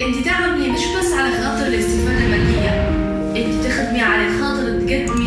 انت تعملي مش بس على خاطر الاستفادة المادية. انت تخدمي على خاطر تقدمي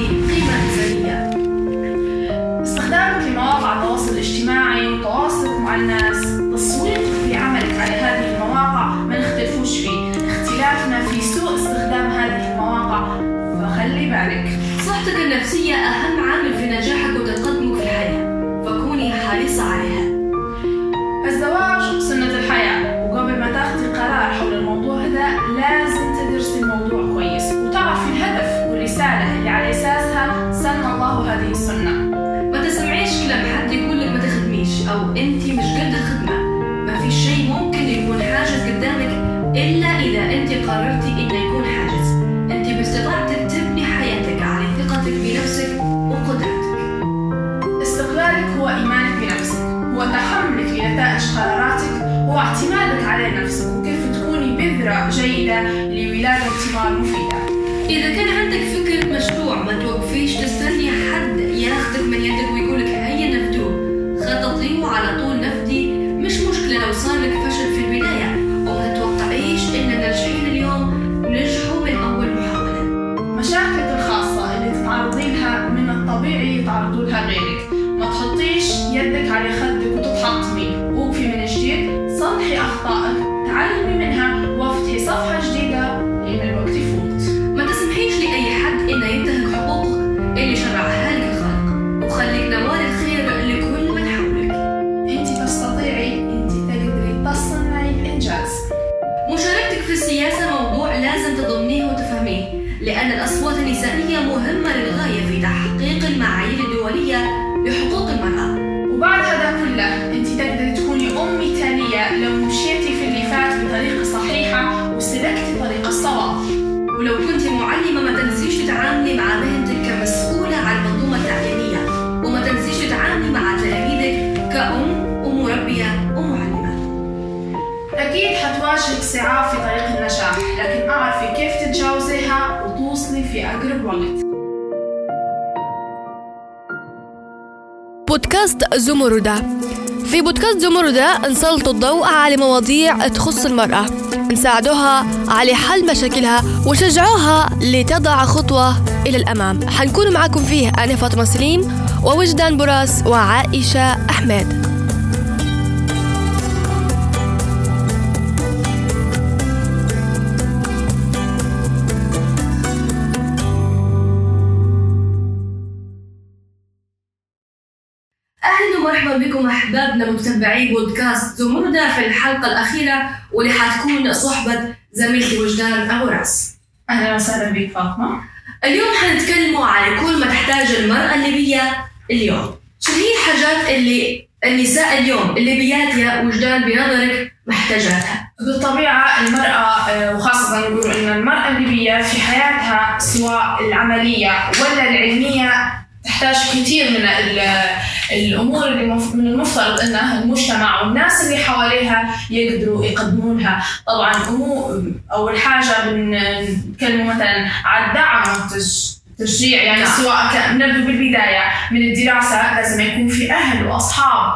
زمردة في بودكاست زمردة نسلط الضوء على مواضيع تخص المرأة. نساعدوها على حل مشاكلها وشجعوها لتضع خطوة إلى الأمام. حنكون معكم فيه أنا فاطمة سليم ووجدان براس وعائشة أحمد. أحبابنا متابعي بودكاست زمردة في الحلقة الأخيرة واللي حتكون صحبة زميلتي وجدان أبو راس أهلا وسهلا بك فاطمة. اليوم حنتكلموا على كل ما تحتاج المرأة الليبية اليوم. شو هي الحاجات اللي النساء اليوم الليبيات يا وجدان بنظرك محتاجاتها؟ بالطبيعة المرأة آه، وخاصة نقول أن المرأة الليبية في حياتها سواء العملية ولا العلمية تحتاج كثير من ال- الأمور اللي من المفترض أنها المجتمع والناس اللي حواليها يقدروا يقدمونها طبعا أمو- أول حاجة بنتكلم مثلا على الدعم والتشجيع يعني نعم. سواء نبدأ بالبداية من الدراسة لازم يكون في أهل وأصحاب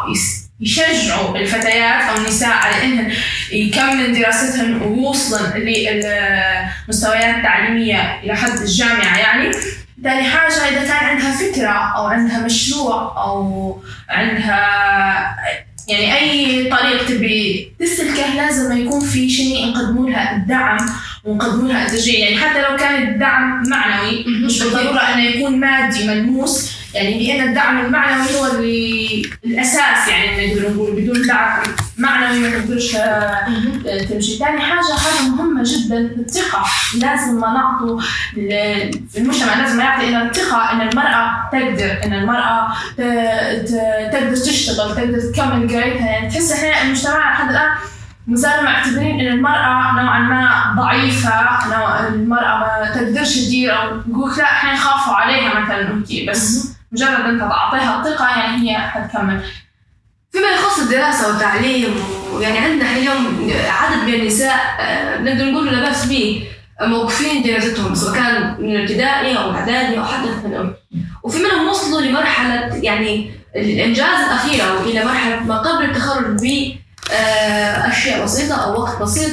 يشجعوا الفتيات أو النساء على إنهن يكمل دراستهن ويوصلن للمستويات التعليمية إلى حد الجامعة يعني ثاني حاجة إذا كان عندها فكرة أو عندها مشروع أو عندها يعني أي طريق تبي تسلكه لازم يكون في شيء نقدموا لها الدعم ونقدموا لها التشجيع. يعني حتى لو كان الدعم معنوي مش بالضرورة أنه يكون مادي ملموس. يعني لأن الدعم المعنوي هو اللي الأساس يعني نقدر نقول بدون دعم. معنوي ما نقدرش آه، تمشي. ثاني حاجة حاجة مهمة جدا الثقة. لازم ما نعطوا المجتمع لازم يعطي إلى الثقة إن المرأة تقدر ت- ت- تقدر تشتغل تقدر تكمل قرايتها يعني تحس إحنا المجتمع لحد الآن مازالوا معتبرين إن المرأة نوعا ما ضعيفة نوع المرأة ما تقدرش تدير أو يقول لا إحنا نخافوا عليها مثلا بس مجرد أنت تعطيها الثقة يعني هي حتكمل. فيما يخص الدراسة والتعليم ويعني عندنا إحنا اليوم عدد من النساء آه، نقدر نقول لا بأس به موقفين دراستهم سواء كان من الابتدائي أو الإعدادي أو حتى الثانوي وفي منهم وصلوا لمرحلة يعني الإنجاز الأخيرة وإلى مرحلة ما قبل التخرج ب آه، أشياء بسيطة أو وقت بسيط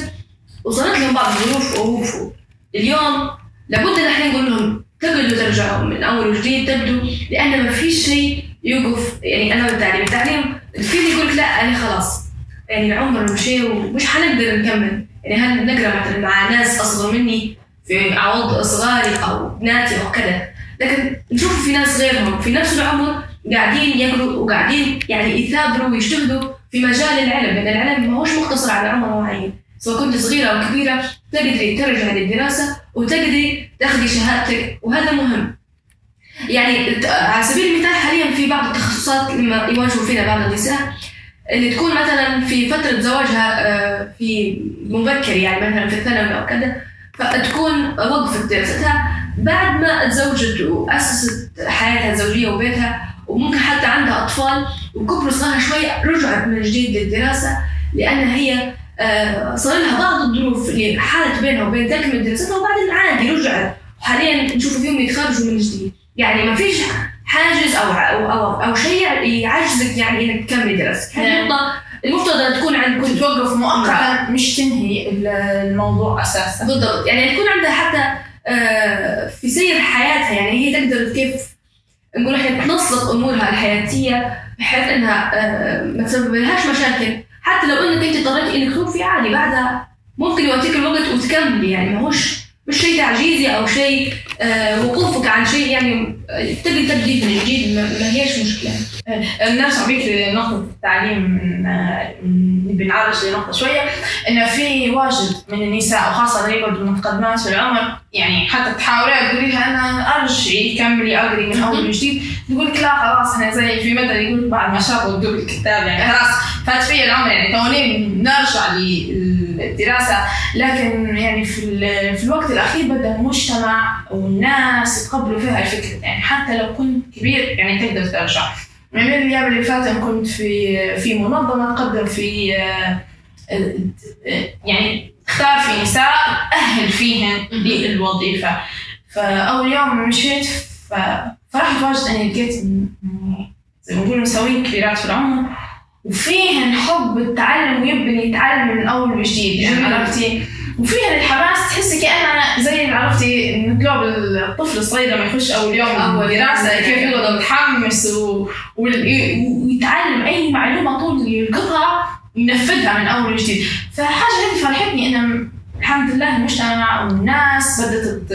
وصارت لهم بعض الظروف ووقفوا. اليوم لابد إن إحنا نقول لهم تبدوا ترجعوا من أول وجديد تبدوا لأن ما فيش شيء يوقف يعني أنا بالتعليم التعليم في اللي يقول لك لا أنا خلاص. يعني العمر مشي ومش حنقدر نكمل. يعني هل نقرأ مثلا مع ناس أصغر مني في عوض صغاري أو بناتي أو كذا؟ لكن نشوف في ناس غيرهم. في نفس العمر قاعدين يقروا وقاعدين يعني يثابروا ويجتهدوا في مجال العلم. لأن العلم ما هوش مقتصر على عمر معين. سواء كنت صغيرة أو كبيرة تقدري ترجعي للدراسة وتقدري تاخذي شهادتك وهذا مهم. يعني على سبيل المثال حاليا في بعض التخصصات لما يواجهوا فينا بعض النساء اللي تكون مثلا في فترة زواجها آه، في مبكر يعني مثلا في الثانوي أو كذا فتكون وقفت دراستها بعد ما تزوجت وأسست حياتها الزوجية وبيتها وممكن حتى عندها أطفال وكبروا صغارها شوي رجعت من جديد للدراسة لأن هي آه، صار لها بعض الظروف اللي حالت بينها وبين تكمل دراستها وبعدين عادي رجعت. وحاليا نشوف فيهم يتخرجوا من جديد. يعني ما فيش حاجز أو أو أو, أو شيء يعجزك يعني إنك تكمل دراستك هذه. النقطه المفترض أن تكون عندك توقف مؤقتا. مش تنهي الموضوع أساسا. بالضبط. يعني تكون عندها حتى آه، في سير حياتها يعني هي تقدر كيف نقول إحنا تنسق أمورها الحياتية بحيث إنها آه، ما تسبب لهاش مشاكل. حتى لو إنك أنت اضطريتي إنك توقفي عادي بعدها ممكن يعطيك الوقت وتكملي يعني ما هوش مش شيء تعجيزي أو شيء آه، وقوفك عن شيء يعني آه، تقدر تبدي من جديد ما هيش مشكلة. نرجع بيك لنقطة التعليم من- بنعرج لنقطة شوية إنه في واجد من النساء وخاصة اللي يقعدوا متقدمات في العمر يعني حتى تحاولي تقولي لها أنا أرجعي كملي أقري من أول وجديد. تقول لك لا خلاص أنا زي في مثل يقول بعد ما شافوا الدب الكتاب يعني خلاص فات في العمر. يعني توني نرجع للدراسة. لكن يعني في, في الوقت الأخير بدأ المجتمع والناس يتقبلوا فيها الفكرة يعني حتى لو كنت كبير يعني تقدر ترجع. من الأيام اللي فاتت كنت في في منظمة تقدم في آه، يعني اختار في نساء أهل فيهن للوظيفة. فأول يوم مشيت فرحت واجد أني لقيت زي ما نقول مساويين كبيرات في العمر. وفيهن حب التعلم ويبني يتعلم من أول وجديد. يعني. عرفتي؟ وفيها الحماس تحسي كأنها زي اللي عرفتي نتلعب الطفل الصغير لما يخش أول يوم أول دراسة يوم. كيف يقعد متحمس و... ويتعلم أي معلومة طول يلقطها ينفذها من أول وجديد فحاجة هذه فرحتني إن الحمد لله المجتمع والناس بدأت ت-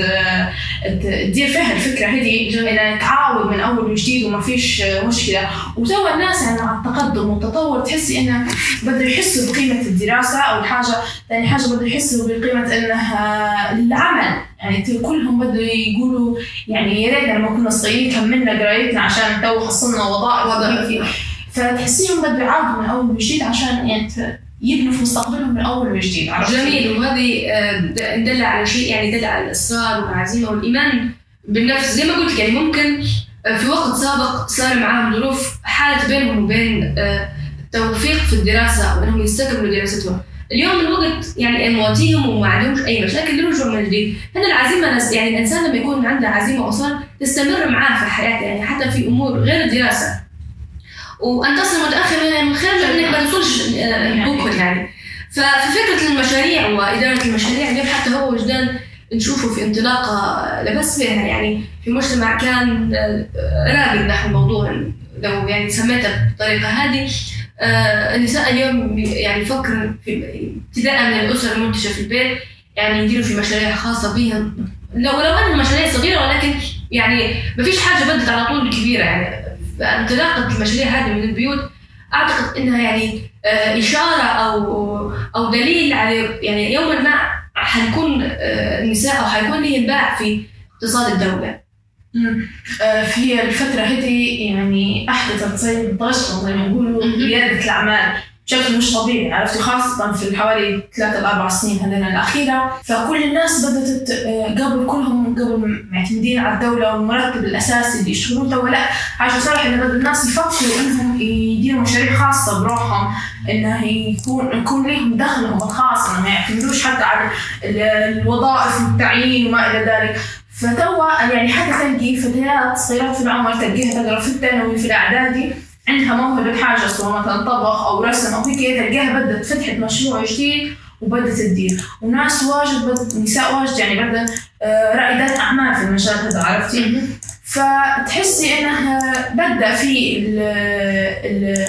ت- تدير فيها الفكرة هذه إن نتعاون من أول وجديد وما فيش مشكلة وتوا الناس يعني مع التقدم والتطور تحسي إنه بدأوا يحسوا بقيمة الدراسة أول حاجة ثاني حاجة بدأوا يحسوا بقيمة إنها العمل يعني كلهم بدأوا يقولوا يعني يا ريتنا لما كنا صغيرين كملنا قرايتنا عشان تو حصلنا وظائف. فتحسيهم بدأوا يعاودوا من أول وجديد عشان يعني يبنوا في مستقبلهم من أول وجديد؟ جميل. وهذه آه، دل على شيء يعني دل على الإصرار والعزيمة والإيمان بالنفس. زي ما قلت لك يعني ممكن آه، في وقت سابق صار معاهم ظروف حالت بينهم وبين آه، التوفيق في الدراسة وأنهم يستكملوا دراستهم. اليوم الوقت يعني مواتيهم وما عندهمش أي مشاكل يرجعوا من جديد. هنا العزيمة يعني الإنسان لما يكون عنده عزيمة وأصرار تستمر معاه في حياته يعني حتى في أمور غير الدراسة. وان تصل متاخرا من خير لانك ما توصلش آه، بكره يعني. ففكرة المشاريع وإدارة المشاريع اليوم حتى هو وجدان نشوفه في انطلاقة لبس بها يعني في مجتمع كان آه، راقد نحو الموضوع لو يعني سميتها بالطريقة هذه. آه، النساء اليوم يعني يفكر في ابتداء من الأسر المنتجة في البيت يعني يديروا في مشاريع خاصة بهم. لو لو مشاريع صغيرة ولكن يعني ما فيش حاجة بدت على طول كبيرة يعني انطلاقة المشاريع هذه من البيوت أعتقد إنها يعني آه، إشارة أو أو دليل على يعني يوما ما حنكون آه، النساء أو حيكون لهم باع في اقتصاد الدولة. مم. آه، في الفترة هذه يعني أحدثت زي ضجة زي ما يقولوا مهم. ريادة الأعمال بشكل مش طبيعي عرفتي؟ خاصة في حوالي ثلاثة لأربع سنين هذين الأخيرة. فكل الناس بدأت آه، قبل كلهم قبل معتمدين على الدولة والمرتب الأساسي اللي يشتغلون توا لأ حاجة صراحة إن بدأ الناس يفكروا إنهم يديروا مشاريع خاصة بروحهم إنه يكون يكون لهم دخلهم الخاص إنهم ما يعتمدوش حتى على ال- الوظائف والتعيين وما إلى ذلك. فتوا يعني حتى تلقي فتيات صغيرات في العمر تلقيها تقرأ في الثانوي في الإعدادي. عندها موهبة حاجة سواء مثلا طبخ أو رسم أو هيك. تلقاها بدأت فتحت مشروع جديد وبدت تدير. وناس واجد بد... نساء واجد يعني بدن آه، رائدات أعمال في المجال هذا عرفتي؟ فتحسي إنها بدا في ال ال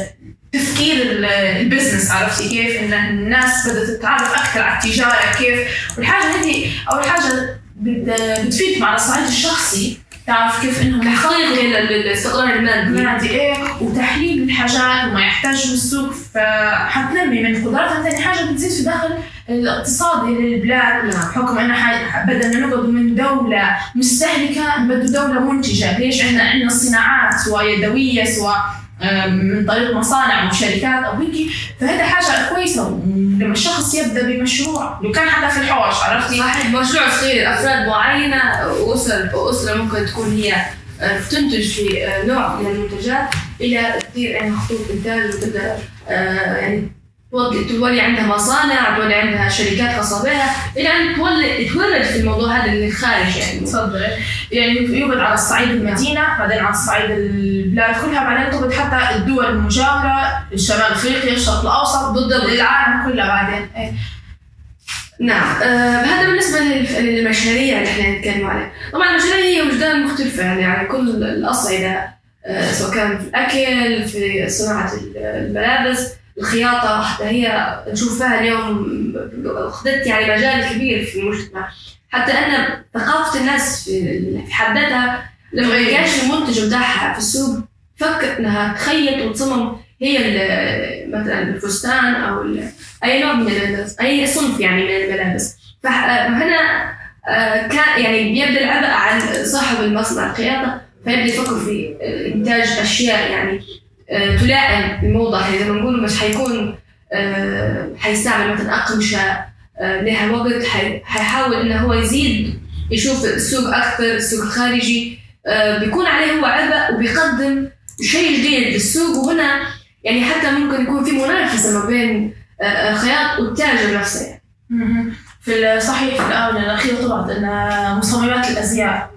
تفكير ال- البزنس عرفتي كيف؟ إن الناس بدات تتعرف أكثر على التجارة كيف؟ والحاجة هذه أول حاجة بت- بتفيدك على الصعيد الشخصي. تعرف كيف إنهم تحقيق الاستقرار المادي نادي إيه. وتحليل الحاجات وما يحتاجه السوق فحتنمي من قدراتها ثاني حاجة بتزيد في دخل الاقتصادي للبلاد نعم. بحكم ان ح- بدل ما نقعد من دولة مستهلكة نبدو دولة منتجة. ليش؟ عندنا عندنا صناعات سواء يدوية سواء من طريق مصانع وشركات أو هيك. فهذا حاجة كويسة لما الشخص يبدأ بمشروع. لو كان حتى في الحوش عرفتي؟ صحيح مشروع صغير أفراد معينة واسر واسره ممكن تكون هي آه، تنتج في آه، نوع من المنتجات إلى تصير عندها خطوط إنتاج وتبدا آه، يعني تولي عندها مصانع تولي عندها شركات خاصة بها. إلى أن تولي تورد في الموضوع هذا للخارج يعني. تفضل. يعني يوجد على الصعيد المدينة بعدين على الصعيد البلاد كلها بعدين توجد حتى الدول المجاورة شمال أفريقيا الشرق الأوسط بالضبط العالم كله بعدين. إيه. نعم. آه هذا بالنسبة لل- للمشاريع اللي إحنا نتكلم عليها. طبعا المشاريع هي وجدان مختلفة يعني على كل الأصعدة آه سواء كان في الأكل في صناعة الملابس. الخياطة حتى هي نشوف فيها اليوم أخذت يعني مجال كبير في المجتمع حتى أن ثقافة الناس في حد ذاتها لما. يلقاش المنتج بتاعها في السوق فكر إنها تخيط وتصمم هي مثلا الفستان أو أي نوع من الملابس أي صنف يعني من الملابس فهنا آه، كان يعني بيبدا العبء عن صاحب المصنع الخياطة فيبدأ يفكر في آه، إنتاج أشياء يعني تلائم الموضه يعني زي ما نقول مش حيكون آه، حيستعمل مثلا أقمشة آه، لها وقت حي- حيحاول إنه هو يزيد يشوف السوق أكثر السوق الخارجي آه، بيكون عليه هو عبء وبيقدم شيء جديد للسوق. وهنا يعني حتى ممكن يكون في منافسة ما بين آه، آه، الخياط والتاجر نفسه يعني. في الصحيح في الآونة الأخيرة طلعت أن مصممات الأزياء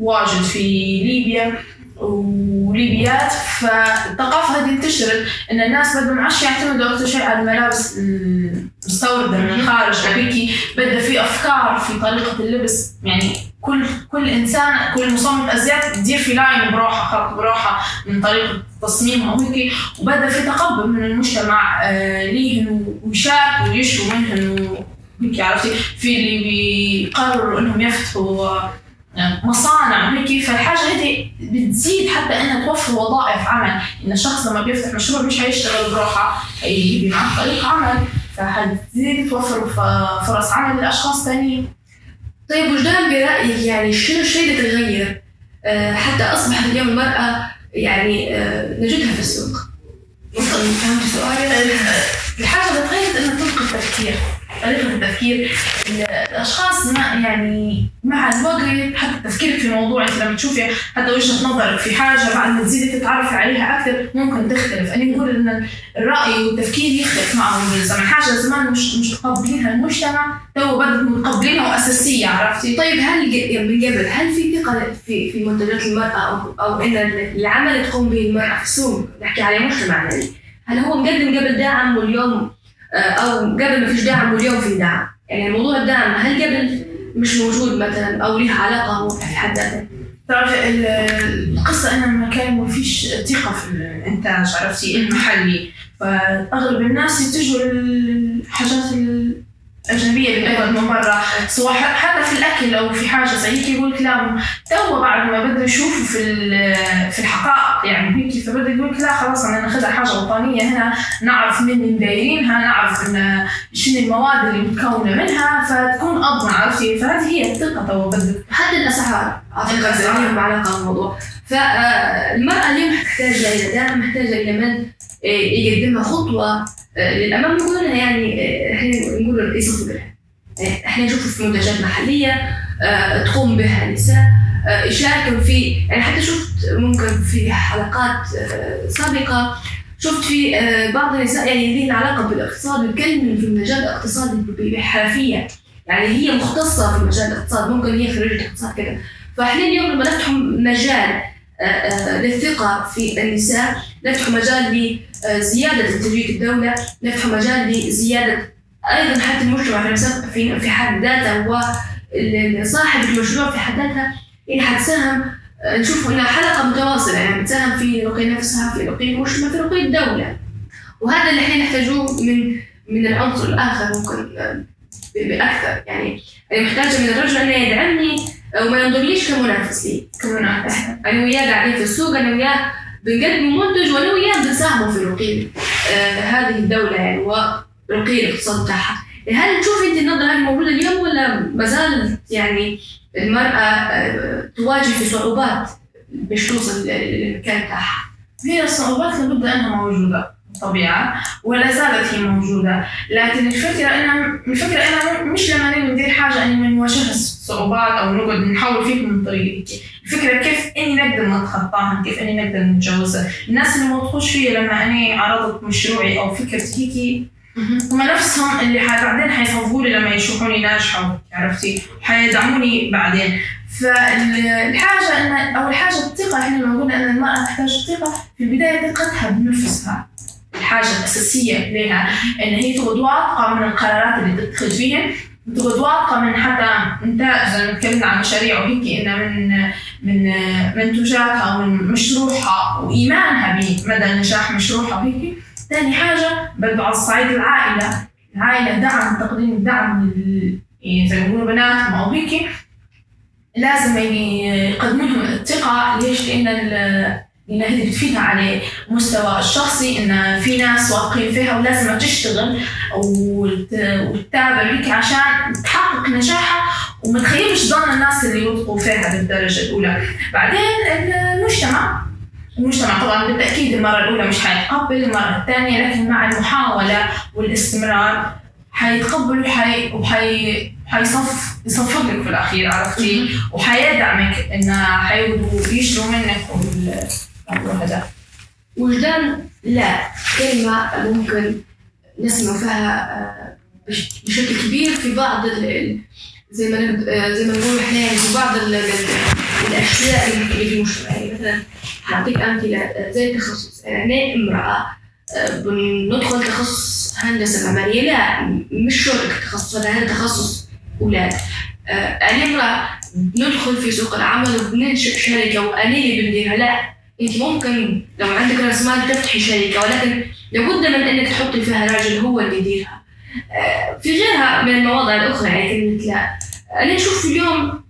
واجد في ليبيا. وليبيات فالثقافة هذه انتشرت إن الناس بدهم عش يعتمدوا أكثر شيء على الملابس المستوردة من الخارج. هيك بدأ في أفكار في طريقة اللبس. يعني كل كل إنسان كل مصمم أزياء تدير في لاين بروحها خط بروحها من طريقة تصميمها وهيك وبدأ في تقبل من المجتمع آه، ليهن ويشاركوا ويشروا منهن هيك عرفتي؟ في اللي بيقرروا إنهم يفتحوا مصانع. وهيك فالحاجه هذه بتزيد حتى إنها توفر وظائف عمل. إن الشخص لما بيفتح مشروع مش هيشتغل بروحه هيجي معه طريق عمل. فحتزيد توفر فرص عمل لأشخاص ثانيين طيب وجدان برأيك يعني شنو الشيء اللي تغير؟ آه، حتى أصبحت اليوم المرأة يعني آه، نجدها في السوق. فهمت سؤالي؟ الحاجة اللي تغيرت إنها طريقه التفكير طريقه التفكير الأشخاص ما يعني مع الوقت حتى تفكيرك في موضوع أنت لما تشوفي حتى وجهة نظرك في حاجة بعد ما تزيدي تتعرفي عليها أكثر ممكن تختلف. أنا نقول إن الرأي والتفكير يختلف معه بالزمن حاجة زمان مش مش متقبلينها المجتمع تو بدت متقبلينها وأساسية عرفتي؟ طيب هل يعني من قبل هل في ثقة في في منتجات المرأة أو أو إن العمل تقوم به المرأة في السوق نحكي على مجتمع يعني هل هو مقدم قبل دعم واليوم آه، أو قبل ما فيش دعم واليوم في دعم؟ يعني موضوع الدعم هل قبل مش موجود مثلا أو ليه علاقة هو في حد ذاته؟ تعرفي ال- القصة ما كان ما فيش ثقة في الإنتاج عرفتي المحلي فأغلب الناس يتجهوا للحاجات اللي بتقعد من برا. سواء حتى في الأكل أو في حاجة زي هيك يقول لك لا تو بعد ما بدأوا يشوفوا في في الحقائق يعني هيك فبدأ يقول لك لا خلاص أنا ناخذها حاجة وطنية هنا نعرف من اللي دايرينها نعرف شنو المواد اللي متكونة منها فتكون أضمن عرفتي فهذه هي الثقة تو بدك حتى الأسعار. اعتقد. لهم علاقه بالموضوع فالمراه اليوم محتاجة إلى دعم محتاجة إلى من آه، يقدمها خطوة آه، للأمام. نقول يعني آه، إحنا نقول يصف بها آه، إحنا نشوف في منتجات محلية آه، تقوم بها نساء آه، يشاركوا في يعني حتى شفت ممكن في حلقات آه، سابقة شفت في آه، بعض النساء يعني لهم علاقة بالاقتصاد بيتكلموا في المجال الاقتصادي بحرفية. يعني هي مختصة في مجال الاقتصاد ممكن هي خريجة اقتصاد كذا فإحنا اليوم لما نفتح مجال آه، آه، للثقة في النساء نفتح مجال لزيادة إنتاجية الدولة نفتح مجال لزيادة أيضا حتى المجتمع في في في حد ذاته هو ال- صاحب المشروع في حد ذاتها هي حتساهم نشوف انها حلقة متواصلة يعني بتساهم في رقي نفسها في رقي المجتمع في رقي الدولة. وهذا اللي إحنا نحتاجوه من من العنصر الآخر ممكن ب- بأكثر. يعني أنا محتاجة من الرجل انه يدعمني وما ينظرليش كمنافس لي. كمنافس. أنا وياه قاعدين في السوق أنا وياه بنقدم منتج وأنا وياه بنساهموا في رقي آه هذه الدولة يعني ورقي الاقتصاد بتاعها. هل تشوف أنت النظرة هذه موجودة اليوم ولا ما زالت يعني المرأة آه تواجه صعوبات باش توصل للمكان بتاعها؟ هي الصعوبات لابد أنها موجودة. طبيعة ولا زالت هي موجودة. لكن الفكرة أنا الفكرة أنا مش لما نبي ندير حاجة أني نواجه الصعوبات أو نقعد نحاول فيك من طريقتي الفكرة كيف إني نقدر نتخطاها كيف إني نقدر نتجاوزها. الناس اللي تخش فيا لما أنا عرضت مشروعي أو فكرتي هيك هم نفسهم اللي بعدين حيصوفوا لي لما يشوفوني ناجحة عرفتي؟ حيدعموني بعدين. فالحاجة أن أول حاجة الثقة إحنا لما قلنا أن المرأة تحتاج الثقة في البداية ثقتها بنفسها. الحاجة الأساسية لها. إن هي تكون واثقة من القرارات اللي تتخذ فيها. تكون واثقة من حتى نتائج زي ما تكلمنا عن مشاريع وهيك إنها من من منتوجاتها ومن مشروعها وإيمانها بمدى نجاح مشروعها وهيك. ثاني حاجة برضو على الصعيد العائلة. العائلة دعم تقديم الدعم يعني زي ما يقولوا بناتهم أو هيك. لازم يعني يقدموا لهم الثقة. ليش؟ لأن لأن هذه بتفيدها على المستوى الشخصي إن في ناس واثقين فيها ولازم تشتغل وت- وتتابع هيك عشان تحقق نجاحها وما تخيبش ظن الناس اللي يوثقوا فيها بالدرجة الأولى. بعدين المجتمع المجتمع طبعا بالتأكيد المرة الأولى مش حيتقبل المرة الثانية لكن مع المحاولة والاستمرار حيتقبل وحي وحي حيصف يصفق لك في الأخير عرفتي وحيدعمك إنه حيقدروا يشتروا منك والموضوع هذا. وجدان لا كلمة ممكن نسمع فيها آه، بش- بشكل كبير في بعض زي ما آه، زي ما نقول إحنا يعني في بعض ال- ال- الأشياء اللي في المجتمع يعني مثلا حاعطيك أمثلة آه، زي التخصص. يعني أنا امرأة بندخل تخصص هندسة معمارية. لا مش شرط تخصص هذا تخصص أولاد. أنا امرأة ندخل في سوق العمل وبننشئ شركة وأنا اللي بنديرها. لا إنت ممكن لو عندك رأس مال تفتحي شركة ولكن لابد من إنك تحطي فيها راجل هو اللي يديرها. آه، في غيرها من المواضع الأخرى يعني كلمه لا. أنا نشوف اليوم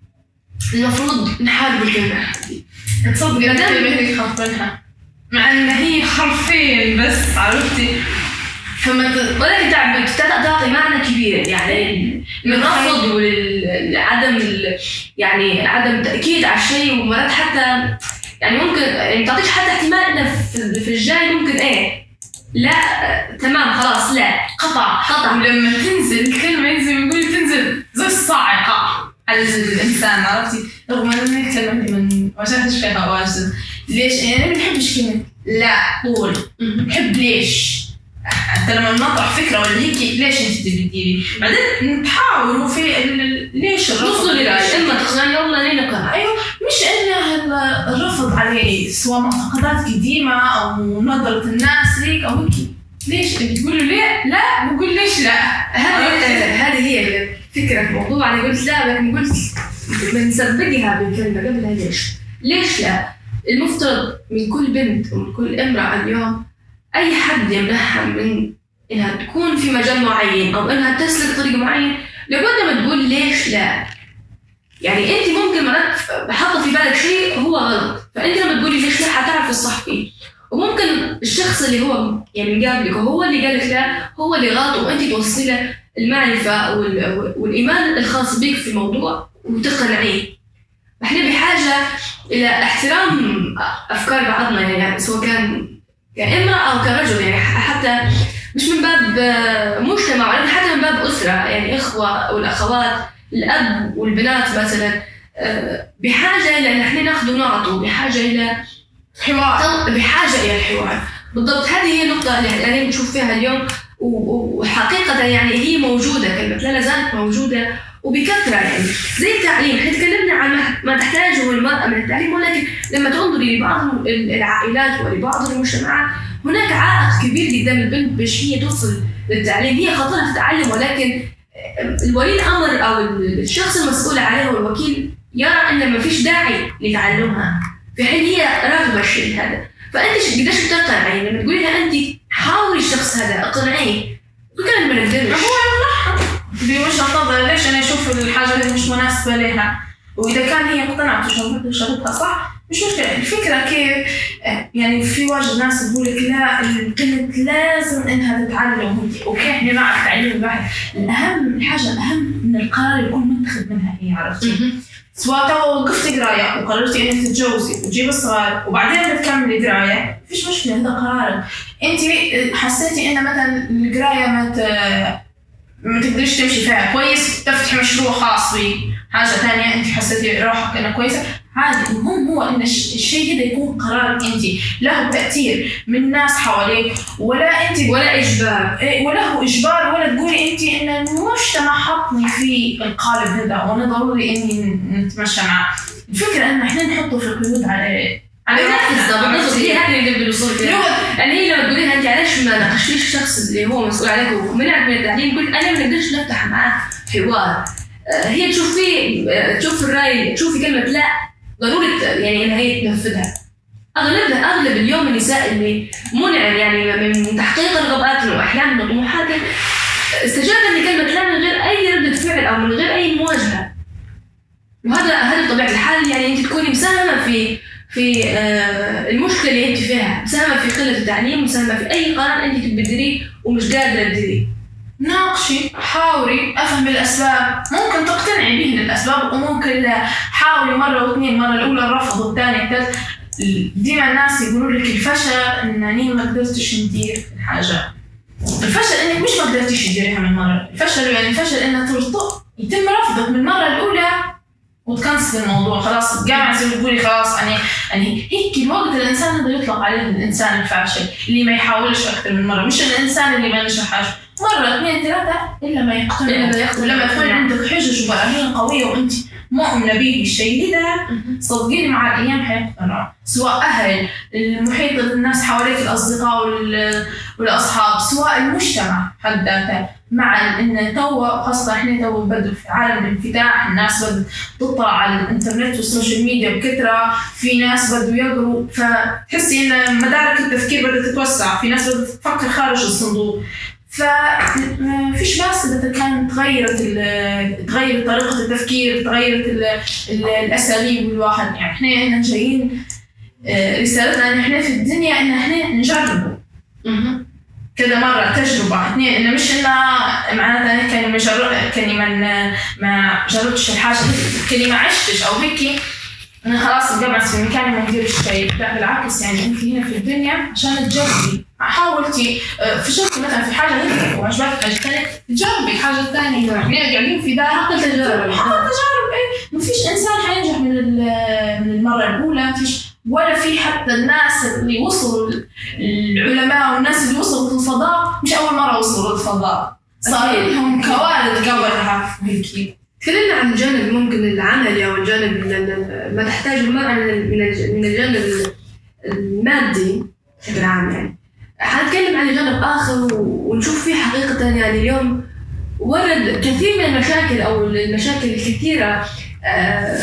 المفروض نحارب الكلمة هذه. تصدق ما أنا دام- كلمتك خاف منها مع إن هي حرفين بس عرفتي فما ولكن تعب- تع- تعطي معنى كبير يعني للرفض ولعدم ال- يعني عدم تأكيد على الشيء ومرات حتى يعني ممكن يعني ما تعطيش حتى احتمال إنه في في الجاي ممكن إيه لا تمام خلاص لا قطع قطع. ولما تنزل الكلمة زي ما يقول تنزل زي الصاعقة على الإنسان عرفتي؟ رغم أن الكلمة دي من ما شفتش فيها واجد. ليش؟ يعني أنا ما بنحبش كلمة لا طول. بحب ليش؟ انت لما نطرح فكرة ولا هيك ليش انت تبي تديري؟ بعدين نتحاوروا في ليش الرفض؟ نوصل لرأي إما تقنعني والله لينا أيوه مش انه ال- الرفض عليه سواء معتقدات قديمة أو نظره الناس ليك أو هيك. ليش؟ بتقولوا ليه؟ لا بقول ليش لا؟ هذه هذه هي الفكرة في الموضوع. أنا قلت لا لكن قلت بنسبقها بالكلمة قبلها. ليش؟ ليش لا؟ المفترض من كل بنت ومن كل امرأة اليوم أي حد يمنعها من إنها تكون في مجال معين أو إنها تسلك طريق معين لابد ما تقول ليش لا؟ يعني أنت ممكن مرات حاطة في بالك شيء هو غلط. فأنت لما تقولي ليش لا حتعرف الصح فيه. وممكن الشخص اللي هو يعني قابلك وهو اللي قال لك لا هو اللي غلط وأنت توصلي له المعرفه وال- والإيمان الخاص بك في الموضوع وتقنعيه. إحنا بحاجة إلى احترام أفكار بعضنا يعني سواء كان كامراه أو كرجل يعني حتى مش من باب مجتمع ولكن حتى من باب أسرة. يعني إخوة والأخوات الأب والبنات مثلا آه، بحاجة إلى إن إحنا ناخذ ونعطوا بحاجة إلى حوار. بحاجة إلى الحوار. بالضبط هذه هي النقطة اللي إحنا بنشوف فيها اليوم و- و- وحقيقة يعني هي موجودة كلمة لا زالت وبكثرة يعني. زي التعليم إحنا تكلمنا عن ما تحتاجه المرأة من التعليم ولكن لما تنظري لبعض العائلات ولبعض المجتمعات هناك عائق كبير قدام البنت باش هي توصل للتعليم. هي خاطرها في التعلم ولكن الولي الأمر أو الشخص المسؤول عليها والوكيل يرى أن ما فيش داعي لتعلمها. في حين هي راغبه الشيء هذا. فأنت قديش بتقنعي لما تقولي لها أنت حاولي الشخص هذا اقنعيه. وكان ما نقدرش هو بوجهه نظر ليش أنا أشوف الحاجة اللي مش مناسبه لها واذا كان هي اقتنعت وشغلتها صح مش مشكلة الفكرة كيف يعني في واجد ناس تقول لك لا البنت لازم انها تتعلم أوكي إحنا مع التعليم الواحد الاهم الحاجة الاهم من القرار يكون متخذ منها هي عرفتي سواء تو وقفتي قرايه وقررتي انك تتجوزي وتجيبي الصغار وبعدين بتكملي قرايه فيش مشكله هذا قرارك انت حسيتي ان مثلا القرايه ما ما تقدريش تمشي فيها كويس تفتحي مشروع خاص بي. حاجة ثانية أنت حسيتي روحك إنها كويسة؟ عادي المهم هو إن الشيء هذا يكون قرارك أنت. له تأثير من ناس حواليك ولا أنت ولا إجبار. إيه، ولا هو إجبار ولا تقولي أنت إن المجتمع حطني في القالب هذا وأنا ضروري إني نتمشى معه. الفكرة إن إحنا نحطه في قيود على على بالضبط بالضبط هي هذه اللي بنوصل فيها يعني هي لما تقولي انت علاش ما ناقشتيش الشخص اللي هو مسؤول عليك؟ ومنعك من التعليم قلت أنا ما نقدرش نفتح معاه حوار. آه، هي تشوف فيه آه، تشوف الرأي تشوفي كلمة لا ضروره يعني إنها هي تنفذها. أغلبها أغلب اليوم النساء اللي منع يعني من تحقيق رغباتنا واحلامنا وطموحاتنا استجابة لكلمة لا من غير أي ردة فعل أو من غير أي مواجهة. وهذا هذا طبيعة الحال. يعني أنت تكوني مساهمة في في آه، المشكلة اللي انت فيها مساهمة في قلة التعليم مساهمة في أي قرار أنت تبي ومش قادرة تديريه ناقشي حاوري أفهم الاسباب ممكن تقتنعي به الاسباب وممكن حاولي مرة واثنين المره الأولى الرفض والثانيه الثالث. ديما الناس يقولوا لك الفشل إنني ما قدرتش ندير الحاجة. الفشل إنك مش ما قدرتيش تديريها من مرة. الفشل يعني الفشل انك يتم رفضك من المره الأولى. وت cancel الموضوع خلاص زي ما تقولي خلاص يعني يعني هيك الوقت الإنسان هذا يطلق عليه الإنسان الفاشل اللي ما يحاولش أكثر من مرة. مش الإنسان اللي ما نجحش مرة اثنين ثلاثة إلا ما يقتنع. إلا ما يقتنع. لما يكون عندك حجج وبراهين قوية وأنت مؤمنه به الشيء لذا صدقيني مع الأيام حيقتنع. سواء أهل المحيط الناس حواليك الأصدقاء والأصحاب سواء المجتمع حد ذاته. مع إن تو خاصة إحنا تو بدوا في عالم الانفتاح الناس بدوا تطلع على الإنترنت وال social media بكثرة. في ناس بدوا يقروا. فتحسي إن مدارك التفكير بدات تتوسع. في ناس بدات تفكر خارج الصندوق. فما فيش بأس إذا كان تغيرت تغيرت طريقة التفكير تغيرت الأساليب الواحد يعني إحنا هنا جايين آه، رسالتنا إن إحنا في الدنيا إن إحنا نجرب كذا مرة تجربة. اثنين إنه مش إنه معناتها أنا كاني ما كأني ما ما جربتش الحاجة. كأني ما عشتش أو هيك. أنا خلاص مقبعت في مكاني ما نديرش شيء لا بالعكس يعني أنت هنا في الدنيا عشان تجربي. حاولتي آه، فشلتي مثلا في حاجة هيك وعجبتك حاجة ثانية تجربي حاجة ثانية. يعني قاعدين في دار حتى تجارب. حتى تجارب اي ما فيش إنسان حينجح من من المرة الأولى فيش ولا في حتى الناس اللي وصلوا العلماء والناس اللي وصلوا للفضاء مش أول مرة وصلوا للفضاء. صار لهم كوارث قبلها هيك تكلمنا عن الجانب ممكن العملي أو الجانب ما تحتاجه المرأة من من الجانب المادي بشكل عام يعني. حنتكلم عن جانب آخر ونشوف فيه حقيقة يعني اليوم ورد كثير من المشاكل أو المشاكل الكثيرة آه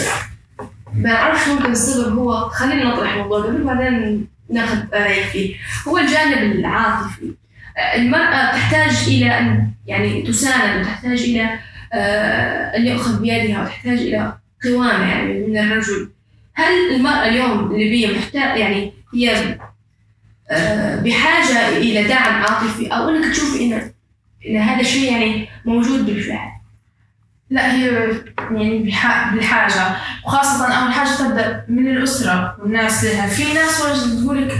ما أعرفش ممكن السبب هو. خلينا نطرح الموضوع قبل بعدين ناخذ رأيك فيه. هو الجانب العاطفي. آه، المرأة تحتاج إلى أن يعني تساند وتحتاج إلى آه، أن يؤخذ بيدها وتحتاج إلى قوامة يعني من الرجل. هل المرأة اليوم الليبية محتاج يعني هي آه، بحاجة إلى دعم عاطفي؟ أو أنك تشوفي إن إن هذا الشيء يعني موجود بالفعل. لا هي يعني بالحاجة. وخاصة أول حاجة تبدأ من الأسرة والناس لها. في ناس واجد تقول لك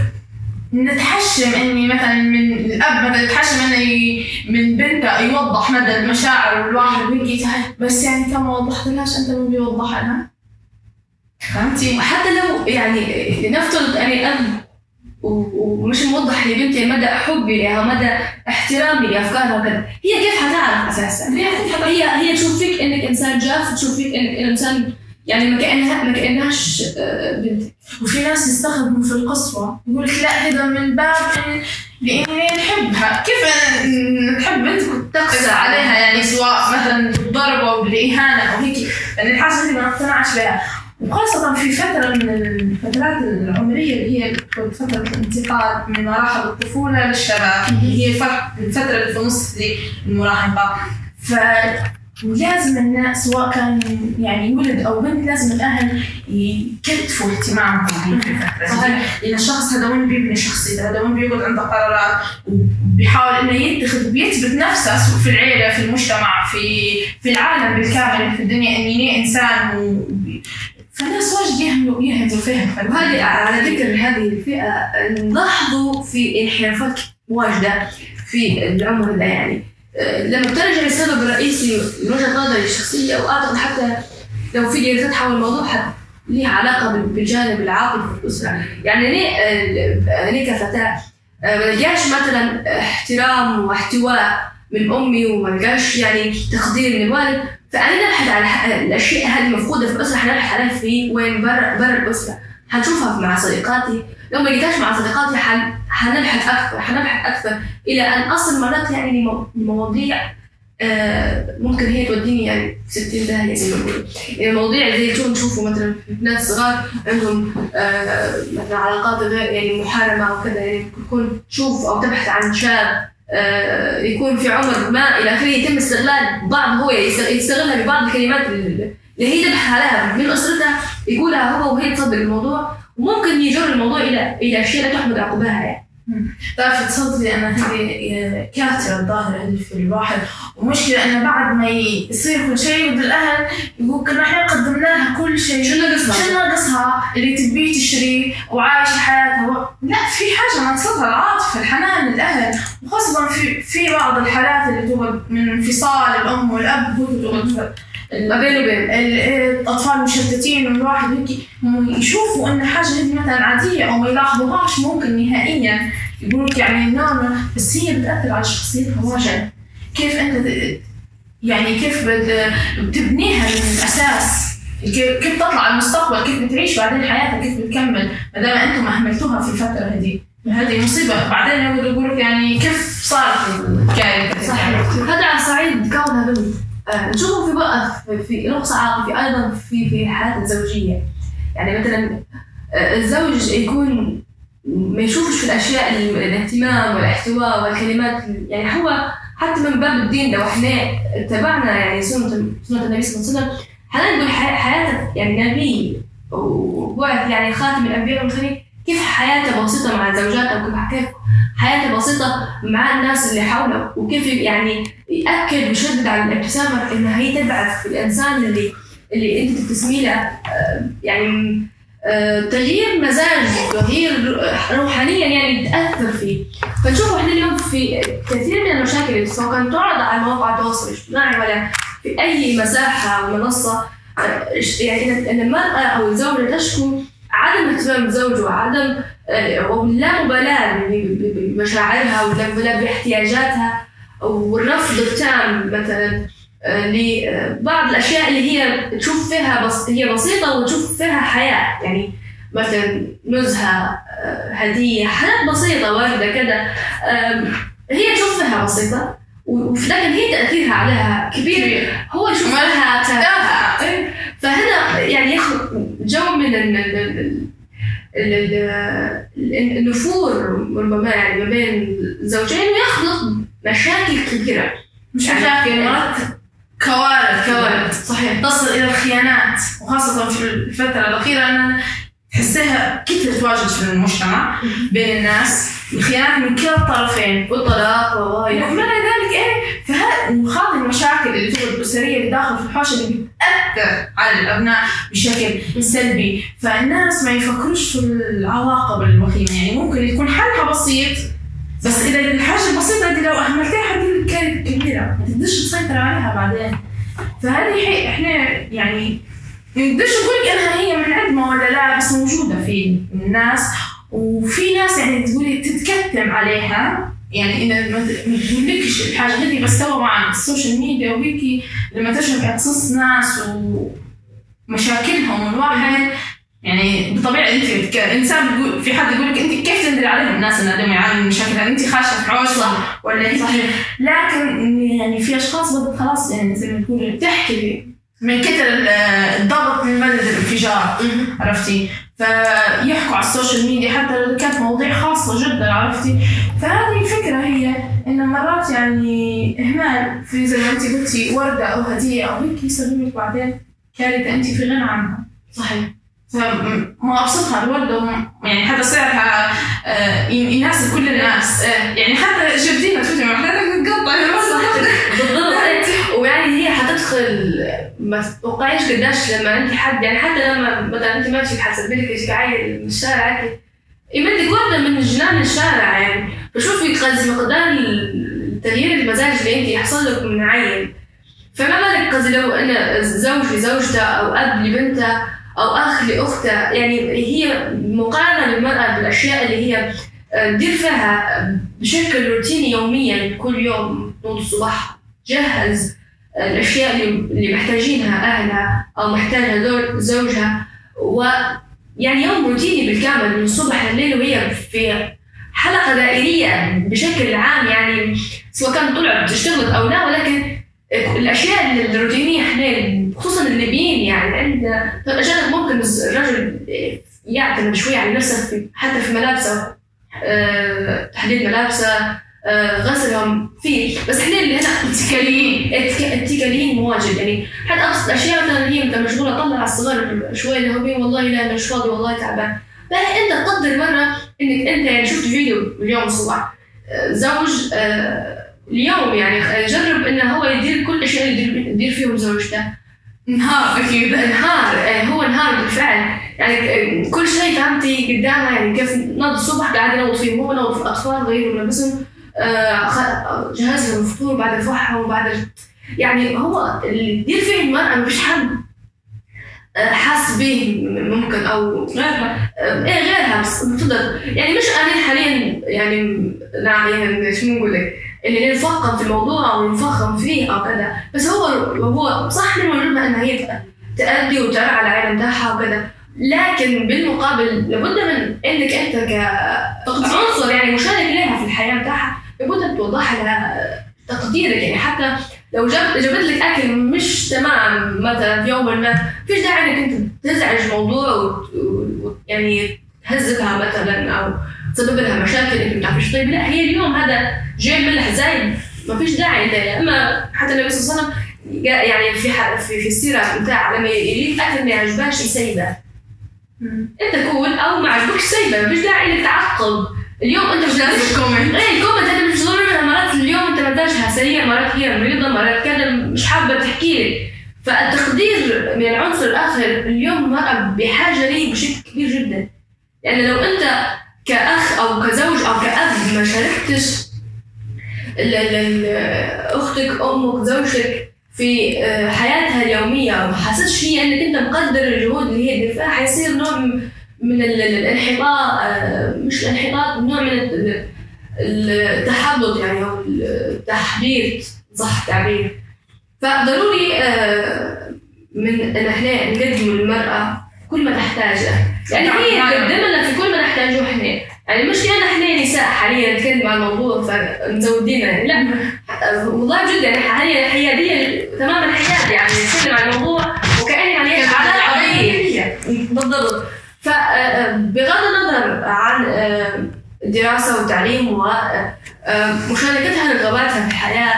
نتحشم إني مثلا من الأب مثلا يتحشم انه من بنته يوضح مدى المشاعر والواحد ويجي بس يعني كم وضحت لهاش أنت ما بيوضح لها؟ فهمتي؟ وحتى لو يعني نفترض أني أب ومش موضح لبنتي مدى حبي لها ومدى احترامي لأفكارها وكذا. هي كيف حتعرف أساسا؟ هي هي تشوف فيك إنك إنسان جاف تشوف فيك انك إنسان يعني ما كانها ما كأنهاش آه، بنت وفي ناس يستخدموا في القسوه يقول لك لا هذا من باب لإني نحبها. كيف نحب بنتك وتقسى عليها يعني سواء مثلا بالضرب أو بالإهانة أو هيك؟ لأن الحاجة هذه ما اقتنعش بها. وخاصة في فترة من الفترات العمرية اللي هي فترة الانتقال من مراحل الطفولة للشباب اللي هي الفترة اللي في نص المراهقة فلازم الناس سواء كان يعني ولد أو بنت لازم الأهل يكتفوا اهتمامهم لأن الشخص هذا وين بيبني شخصيته؟ هذا وين بيقعد عنده قرارات؟ وبيحاول إنه يتخذ بيثبت نفسه في العيلة في المجتمع في في العالم بالكامل في الدنيا. اني إنسان فالناس واجد يهملوا يهملوا فيها وهذه على ذكر هذه الفئة نلاحظوا في انحرافات واجدة في العمر ده يعني. لما بترجع للسبب الرئيسي من وجهة نظري الشخصية وأعتقد حتى لو في دراسات حول الموضوع حتى ليها علاقة بالجانب العاطفي في الأسرة يعني ليه كفتاة؟ آه، ما مثلا احترام واحتواء. من أمي وما لقاش يعني تقدير من الوالد. فأنا نبحث عن الأشياء هذه مفقودة في الأسرة حنبحث عليها في وين؟ برا برا الأسرة. حنشوفها مع صديقاتي. لو ما لقيتهاش مع صديقاتي حن... حنبحث أكثر حنبحث أكثر إلى أن أصل مرات يعني لمواضيع آه ممكن هي توديني يعني 60 داهية زي ما بقول. يعني مواضيع زي شو نشوفه مثلا ناس صغار عندهم آه مثلا علاقات غير يعني محارمة أو كذا يعني تكون تشوف أو تبحث عن شاب يكون في عمر ما إلى آخره يتم استغلال بعض هو يستغلها ببعض الكلمات اللي هي تبحث عليها من أسرتها يقولها هو وهي تصدق الموضوع وممكن يجر الموضوع إلى إلى أشياء لا تحمد عقباها يعني. تعرف تصدقي أنا هذه كارثه الظاهرة هذه في الواحد ومشكلة إنه بعد ما يصير كل شيء يبدا الاهل يقول كنا إحنا قدمنا لها كل شيء. شو ناقصها؟ شو ناقصها؟ اللي تبيه تشتريه وعايشة حياتها. لا في حاجة ناقصتها العاطفة الحنان الاهل وخاصه في في بعض الحالات اللي تقعد من انفصال الأم والأب هو ما وبين الأطفال مشتتين والواحد هيك يشوفوا إن حاجة هذه مثلا عادية أو ما يلاحظوهاش ممكن نهائيا. يقولوا لك يعني نعم بس هي بتأثر على شخصيتها واجد. كيف أنت يعني كيف بتبنيها من الأساس؟ كيف تطلع المستقبل؟ كيف بتعيش بعدين حياتك كيف بتكمل؟ ما دام أنتم أهملتوها في الفترة هذه. هذه مصيبة. بعدين يقولوا لك يعني كيف صارت الكارثة صحيح. هذا على صعيد. كونها بنت آه، نشوفه في بقى في نقص عاطفي أيضا في في الحياة الزوجية. يعني مثلا آه، الزوج يكون ما يشوفش في الأشياء الاهتمام والاحتواء والكلمات يعني هو حتى من باب الدين لو إحنا اتبعنا يعني سنه سنة النبي صلى الله عليه وسلم حنقول حياته يعني نبي وبعث يعني خاتم الأنبياء والمرسلين؟ كيف حياته بسيطة مع زوجاته وكيف حياته بسيطة مع الناس اللي حوله وكيف يعني يأكد ويشدد على الابتسامة إنها هي تبعث في الإنسان اللي اللي أنت تبتسمي له آه، يعني آه، تغيير مزاج تغيير روحانيا يعني تأثر فيه. فنشوف إحنا اليوم في كثير من المشاكل سواء كانت تعرض على مواقع التواصل الاجتماعي ولا في أي مساحة أو منصة آه، يعني المرأة أو الزوجة تشكو عدم اهتمام الزوج وعدم ولا مبالاة بمشاعرها ولا مبالاة باحتياجاتها والرفض التام مثلا آه، لبعض الأشياء اللي هي تشوف فيها بس هي بسيطة وتشوف فيها حياة يعني مثلا نزهة آه، هدية حاجات بسيطة واردة كذا هي تشوف فيها بسيطة ولكن هي تأثيرها عليها كبير. هو يشوف لها فهنا يعني يخلق جو من النفور ربما يعني ما بين الزوجين ويخلق مشاكل كبيرة. مش مشاكل مرات كوارث كوارث. صحيح. تصل إلى الخيانات وخاصة في الفترة الأخيرة أن تحسها كثرت واجد في المجتمع بين الناس؟ الخيانات من كلا الطرفين والطلاق وما ذلك إيه؟ فهذه المشاكل اللي تقعد الاسريه اللي داخل في الحوش اللي بتاثر على الأبناء بشكل سلبي. فالناس ما يفكروش في العواقب الوخيمه يعني ممكن يكون حلها بسيط بس إذا الحاجة البسيطة دي لو أهملتها حتجيب كارثة كبيرة. ما تقدرش تسيطر عليها بعدين. فهذه إحنا يعني ما نقدرش نقول إنها هي من عدمه ولا لا بس موجودة في الناس. وفي ناس يعني تقولي تتكتم عليها. يعني إن ما تملكش الحاجة هذه بس توا مع ال social media وهيك لما تشرح قصص ناس ومشاكلهم الواحد يعني بطبيعة أنت كإنسان بيقول في حد يقول لك أنت كيف تنزل عليهم؟ الناس اللي عندهم يعانوا من مشاكل أنت خاشة في عوشة ولا صحيح. لكن يعني في أشخاص بدك خلاص يعني زي ما تقولي بتحكي من كثر الضغط من مدى الانفجار. عرفتي؟ فيحكوا على السوشيال ميديا حتى لو كانت مواضيع خاصة جدا عرفتي؟ فهذه الفكرة هي إن مرات يعني إهمال في زي ما أنت قلتي وردة أو هدية أو هيك يسبب لك بعدين كارثة أنت في غنى عنها. صحيح. فما أبسطها الوردة يعني حتى سعرها آه، يناسب كل الناس. يعني حتى جبتيها ما حضرتك تقطع بالضبط. ويعني هي حتدخل ما تتوقعيش قداش لما انت حد يعني حتى لما مثلا أنت ماشي حتسبي لك شيء عيل من الشارع يمدك ورده من جنان الشارع يعني. فشوفي قصدي مقدار تغيير المزاج اللي أنت يحصل لك من عيل. فما بالك قصدي لو أنا زوج لزوجته أو أب لبنته أو أخ لأخته يعني هي مقارنة للمراه بالأشياء اللي هي آه، فيها بشكل روتيني يوميا كل يوم نوض الصبح جهز الأشياء اللي محتاجينها أهلها أو محتاجها زوجها. ويعني يوم روتيني بالكامل من الصبح لليل وهي في حلقة دائرية بشكل عام. يعني سواء كانت طلعت تشتغل أو لا ولكن الأشياء الروتينية إحنا خصوصا الليبيين يعني عند اجانب ممكن الرجل يعتمد شوي على نفسه حتى في ملابسه أه تحديد ملابسه آه، غسلهم فيه بس إحنا اللي هنا اتكاليين. اتكاليين مواجد. يعني حتى ابسط الأشياء مثلا هي انت مشغولة طلع على الصغار شوي الهوبين والله لا مش فاضي والله تعبان. فانت تقدر مرة إنك أنت يعني شفت فيديو اليوم الصبح. آه، زوج آه، اليوم يعني جرب إنه هو يدير كل الاشياء اللي يدير فيهم زوجته. نهار أكيد. نهار هو نهار بالفعل. يعني كل شيء فهمتي قدامها يعني كيف نض الصبح قاعد ينوض فيهم هو نوض في الأطفال غيروا ملابسهم آه، جهاز لهم الفطور بعد الفحم وبعد يعني هو اللي يدير فيه المرأة مفيش حد آه، حاس به ممكن أو غيرها. آه، إيه غيرها بس بتقدر. يعني مش أنا حاليا يعني نعم يعني شو نقول لك؟ اللي نفخم في الموضوع أو نفخم فيه أو كذا. بس هو هو صح من وجودنا إنها هي تأدي وترعى على العالم بتاعها وكذا. لكن بالمقابل لابد من إنك أنت كعنصر يعني مشارك لها في الحياة بتاعها لابد أن توضح لها تقديرك. يعني حتى لو جاب جابت لك أكل مش تمام مثلا في يوم ما فيش داعي إنك أنت تزعج الموضوع ويعني تهزكها مثلا أو تسبب لها مشاكل انت ما بتعرفيش. طيب لا هي اليوم هذا جايب ملح زايد. ما فيش داعي. إنت يا أما حتى النبي صلى الله عليه وسلم يعني في في, في السيرة بتاع لما يريد أكل ما يعجبكش يسيبه أنت cool أو ما عجبكش سيبه ما فيش داعي إنك تعقب. اليوم انت مش لازم ال comment إيه ال comment هذا مش ضروري مرات اليوم انت مزاجها سريع مرات هي مريضة مرات كذا مش حابة تحكي لك فالتقدير من العنصر الآخر اليوم المرأة بحاجة لي بشكل كبير جدا. يعني لو انت كأخ أو كزوج أو كأب ما شاركتش أختك أمك زوجتك في آه، حياتها اليومية وما حسيتش هي إنك أنت مقدر الجهود اللي هي تدير فيها حيصير نوع من الانحطاط آه، مش الانحطاط نوع من التحبط يعني أو التحبيط صح التعبير. فضروري آه، من ان إحنا نقدم للمراه كل ما تحتاجه يعني هي تقدم لنا في كل ما نحتاجه إحنا. يعني مش لأن إحنا نساء حاليا نتكلم عن الموضوع فمزودين يعني لا والله جدا يعني حاليا حياديه تماما حياد يعني نتكلم عن الموضوع وكأني يعني بالضبط. فبغض النظر عن الدراسة والتعليم ومشاركتها رغباتها في الحياة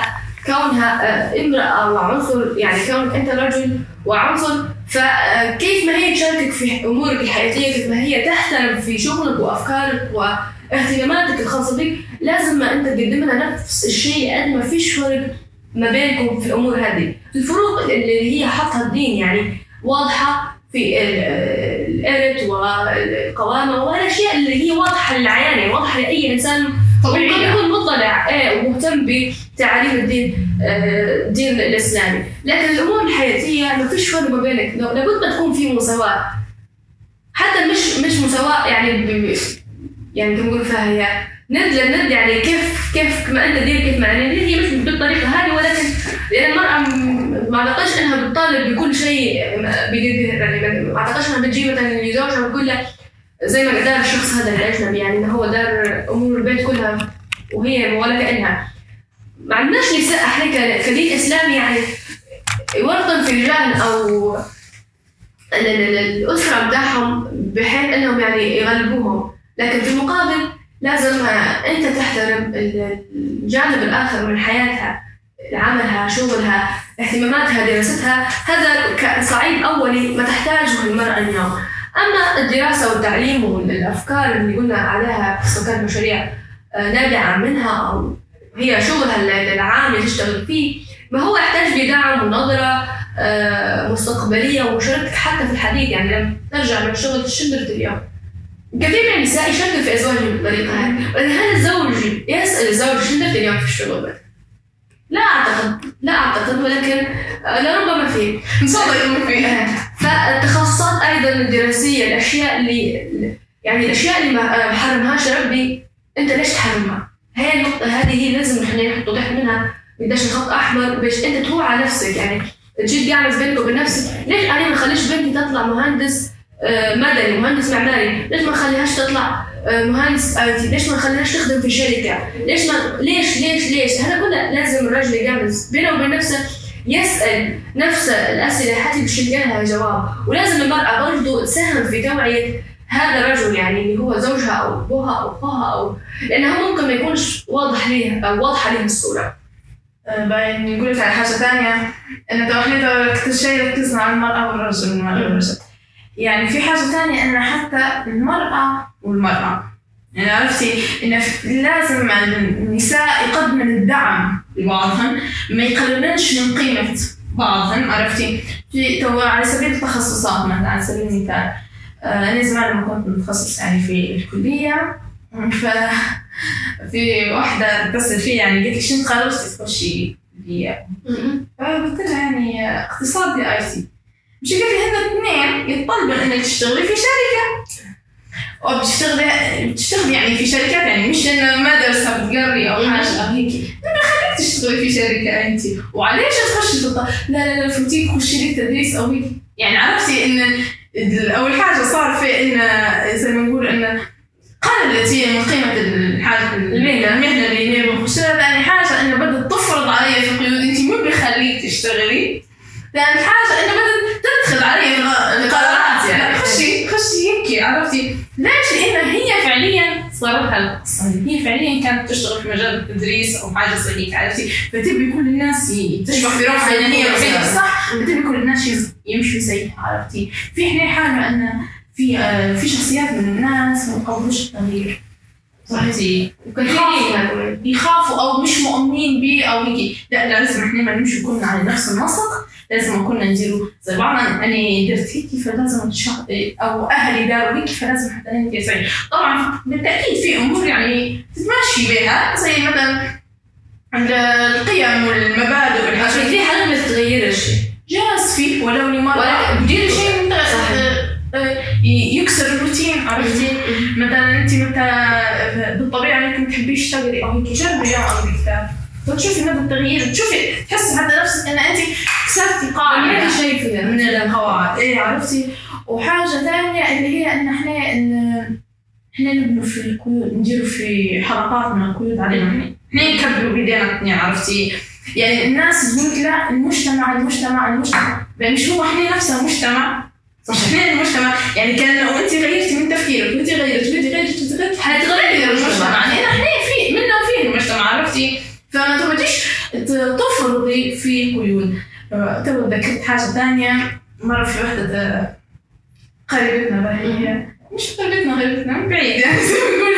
كونها امرأة وعنصر يعني كون أنت رجل وعنصر فكيف ما هي تشاركك في أمورك الحياتية كيف ما هي تحترم في شغلك وأفكارك واهتماماتك الخاصة بك لازم ما أنت تقدم لها نفس الشيء قد ما فيش فرق ما بينكم في الأمور هذه. الفروق اللي هي حطها الدين يعني واضحة في الإرث والقوامة والأشياء اللي هي واضحة للعيان يعني واضحة لأي إنسان. طبيعي يكون مطلع إيه ومهتم بتعاليم الدين آه، الدين الإسلامي. لكن الأمور الحياتية ما فيش فرق ما بينك. لابد ما تكون في مساواة. حتى مش مش مساواة يعني يعني نقول فيها هي؟ ند لند يعني كيف كيف ما أنت دير كيف ما أنا دير هي مش بالطريقة هذه ولكن لأن المرأة ما أعتقدش إنها بتطالب بكل شيء يعني ما أعتقدش إنها بتجي مثلا لزوجها بتقول له زي ما دار الشخص هذا الأجنبي يعني إنه هو دار أمور البيت كلها وهي ولا كانها ما عندناش نساء إحنا كدين إسلامي يعني يورطن في رجال أو ال- ال- ال- الأسرة بتاعهم بحيث إنهم يعني يغلبوهم. لكن في المقابل لازم آه، أنت تحترم ال- الجانب الآخر من حياتها عملها شغلها اهتماماتها دراستها. هذا كصعيد أولي ما تحتاجه المرأة اليوم. أما الدراسة والتعليم والأفكار اللي قلنا عليها سواء كانت مشاريع آه، نابعة منها أو هي شغلها ال- العام اللي تشتغل فيه ما هو يحتاج بدعم ونظرة آه، مستقبلية ومشاركتك حتى في الحديث. يعني لما ترجع من الشغل تشدرت اليوم؟ كثير من النساء يشكوا في أزواجهم بالطريقة هذه ولكن هل الزوج يسأل الزوج شدرت اليوم في الشغل؟ بس لا أعتقد لا أعتقد ولكن آه، لربما في. نصدق انه في فالتخصصات أيضا الدراسية الأشياء اللي يعني الأشياء اللي ما ما حرمهاش ربي أنت ليش تحرمها؟ هي النقطة هذه هي لازم إحنا نحط تحت منها بداش خط أحمر باش أنت توعى على نفسك يعني تجي قاعد بينك وبين نفسك ليش أنا ما اخليش بنتي تطلع مهندس آه، مدني مهندس معماري. ليش ما اخليهاش تطلع؟ آه، مهندس اي تي ليش ما اخليهاش تخدم في شركة؟ ليش ما ليش ليش ليش؟ هذا كله لازم الرجل يجامز بينه وبين نفسه يسأل نفس الأسئلة حتى باش يلقى لها جواب. ولازم المرأة برضه تساهم في توعية هذا الرجل يعني اللي هو زوجها أو أبوها أو أخوها أو لأنه ممكن ما يكونش واضح ليه أو واضحة ليه الصورة. باين نقول على حاجة ثانية. إن تو إحنا تو أكثر شيء على المرأة والرجل المرأة والرجل. يعني في حاجة ثانية إن حتى المرأة والمرأة يعني عرفتي؟ إن لازم النساء يقدمن الدعم لبعضهن ما يقللنش من قيمة بعضهن عرفتي؟ في تو على سبيل التخصصات مثلا على سبيل المثال آه، أنا زمان لما كنت متخصص يعني في الكلية ف في واحدة اتصل فيا يعني قالت لي شنو قررتي تخشي كلية؟ فقلت لها يعني اقتصاد IT لي هذا اثنين يتطلبوا انك تشتغلي في شركة وبتشتغلي بتشتغلي يعني في شركات يعني مش انه مدرسة بتقري أو حاجة أو هيك لما خليك تشتغلي في شركة انت وعليش تخشي تط... لا لا لا فوتيك خشي لي تدريس أو هيك يعني عرفتي إن أول حاجة صار في إن زي ما نقول إن قللت هي من قيمة الحاجة المهنة المهنة اللي هي بخشها ثاني حاجة انه بدأت تفرض علي في قيود أنت مو بيخليك تشتغلي. ثاني حاجة إنه بدأت تدخل علي القرارات يعني. خشي خشي هيك عرفتي؟ ليش؟ لأن هي فعليا صار لها القصة هي فعليا كانت تشتغل في مجال التدريس أو حاجة زي هيك عرفتي؟ فتبي كل الناس تشبه في روحها ان هي صح؟ فتبي كل الناس يم- يمشوا زيها عرفتي؟ في إحنا حاجة ان في آه، في شخصيات من الناس ما يقبلوش التغيير. صحتي يخافوا يخافوا أو مش مؤمنين به أو هيك. لا لازم إحنا ما نمشي كلنا على نفس النسق. لازم كلنا نديروا زي بعض أنا درت هيك فلازم أو أهلي داروا هيك فلازم حتى أنا ندير زي طبعا بالتأكيد في أمور يعني تتماشي بها زي مثلا ال- القيم والمبادئ والحاجات. في تقري أو هيك جربي يوم اقري كتاب. فتشوفي مدى التغيير تشوفي تحسي حتى نفسك ان انت كسرتي قاعدة شيء فيها من القواعد إيه عرفتي؟ وحاجة ثانية اللي هي إن إحنا إن إحنا نبنوا في القيود نديروا في حلقات من القيود علينا إحنا نكبروا اثنين عرفتي؟ يعني الناس تقول لا المجتمع المجتمع المجتمع. يعني مش هو إحنا نفسنا مجتمع. مش إحنا المجتمع. يعني كان لو انت غيرتي من تفكيرك وانت غيرت وانت غيرت وانت غيرت حتغير المجتمع. يعني إحنا المجتمع عرفتي؟ فما تقعديش تفرضي في قيود. آه، تو ذكرت حاجة ثانية مرة في وحدة قريبتنا بقى هي مش قريبتنا قريبتنا من بعيد زي ما نقول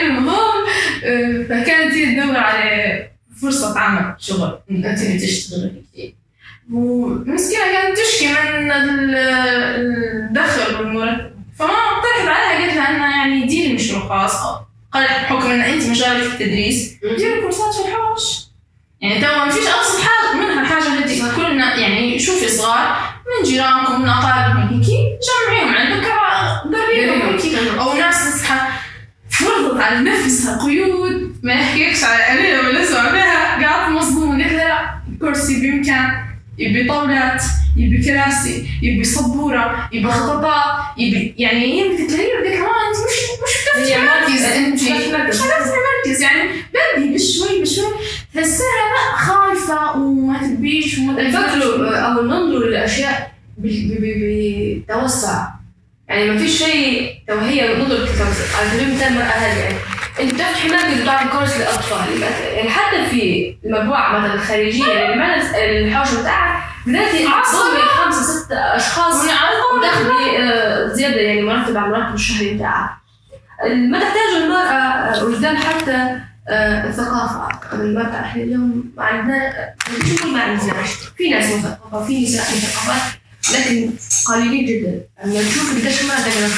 المهم آه، فكانت هي تدور على فرصة عمل شغل. أنت تبي تشتغلي ومسكينة كانت تشكي من ال- الدخل والمرتب. فما اقترحت عليها قلت لها انها يعني ديري مشروع خاص قال بحكم ان انت مجالك في التدريس. ديري كورسات في الحوش يعني تو ما فيش ابسط حاجة منها حاجة هذيك كلنا يعني شوفي صغار من جيرانكم من اقاربكم هيك جمعيهم عندك هيك. أو ناس تصحى فرضت على نفسها قيود. ما يحكيكش على أنا لما نسمع بها قاعد مصدومة. قلت لها كرسي بامكان يبي طاولات يبي كراسي يبي سبورة يبي خطاطات يبي يعني هي بدك تلاقي بدك كمان أنت مش مش هي مركز أنت. مش. مش مركز. يعني بدي بشوي بشوي. تحسها لا خايفة وما تبيش وما الفكر أو ننظر للأشياء بتوسع. يعني ما فيش شيء توهية نظر كتوسع على سبيل المثال هذه يعني. انت بتفتحي مركز بتاعت كورس للاطفال يعني حتى في المجموعة مثلا الخارجية اللي ما نس- الحوش بتاعك بدأتي عصر. تصومي خمسة ستة أشخاص وتاخدي آه، زيادة يعني مرتب على المرتب الشهري بتاعك. ما تحتاج المرأة آه، وجدان حتى آه، الثقافة. المرأة إحنا اليوم ما عندنا مش نقول ما عندناش في ناس مثقفة في نساء مثقفات لكن قليلين جدا. لما نشوف قديش مرأة تقرا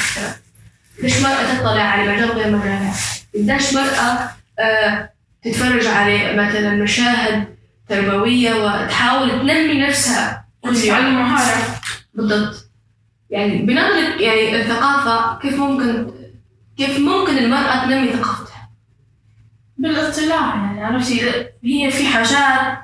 قديش مرأة تطلع على مجال غير مجالها قديش مرأة آه، تتفرج على مثلا مشاهد تربوية وتحاول تنمي نفسها. كل يوم تعلم مهاره بالضبط. يعني بنظرة يعني الثقافة كيف ممكن كيف ممكن المرأة تنمي ثقافتها؟ بالاطلاع يعني عرفتي؟ هي في حاجات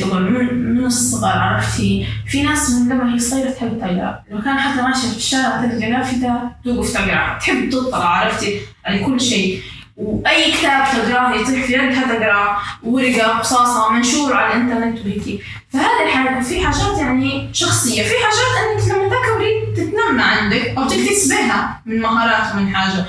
طبعا من, من الصغر عرفتي؟ في ناس من لما هي صغيرة تحب تقرا لو كان حتى ماشية في الشارع تلقى لافتة توقف تقرا تحب تطلع عرفتي؟ على كل شيء. وأي كتاب تقراه يطيح في يدها تقراه. ورقة قصاصة منشور على الإنترنت وهيك. فهذه الحاجة في حاجات يعني شخصية. في حاجات إنك لما تكبري تتنمى عندك أو تكتسبيها من مهارات ومن حاجة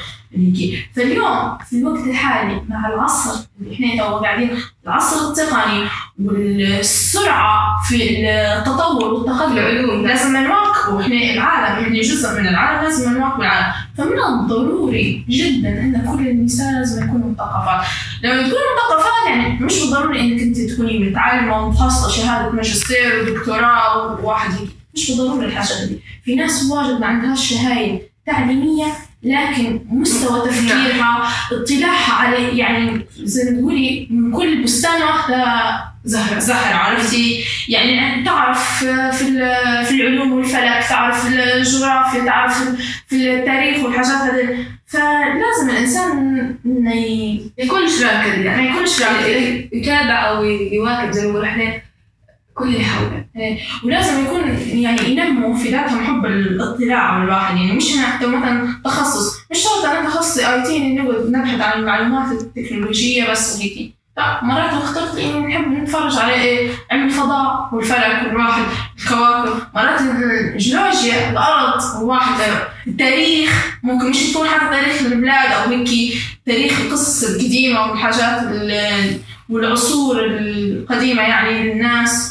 فاليوم في الوقت الحالي مع العصر اللي إحنا تو قاعدين العصر التقني والسرعة في التطور والتقدم. العلوم. لازم نواكبه إحنا العالم إحنا جزء من العالم لازم نواكب العالم فمن الضروري جدا أن كل النساء لازم يكونوا مثقفات. لما تكونوا مثقفات يعني مش بالضروري إنك أنت تكوني متعلمة ومتخصصة شهادة ماجستير ودكتوراه وواحد. مش بالضروري الحاجات دي. في ناس واجد ما عندهاش شهايد تعليمية لكن مستوى تفكيرها اطلاعها على يعني زي ما تقولي من كل بستان واخذه زهرة. زهرة عرفتي؟ يعني تعرف في في العلوم والفلك تعرف في الجغرافيا تعرف في التاريخ والحاجات هذه فلازم الإنسان يكونش راكد ما يعني يكونش راكد. يتابع أو يواكب زي ما نقول إحنا كل اللي حوله. ولازم يكون يعني ينموا في ذاتهم حب الاطلاع على الواحد. يعني مش حتى مثلا تخصص مش شرط أنا تخصصي آي تي نبحث عن المعلومات التكنولوجية بس وهيك. لا مرات اخترت إني نحب نتفرج على إيه علم الفضاء والفلك والواحد الكواكب. مرات الجيولوجيا الأرض والواحد التاريخ. ممكن مش يكون حتى تاريخ البلاد أو هيك تاريخ القصص القديمة والحاجات ال- والعصور القديمة يعني للناس.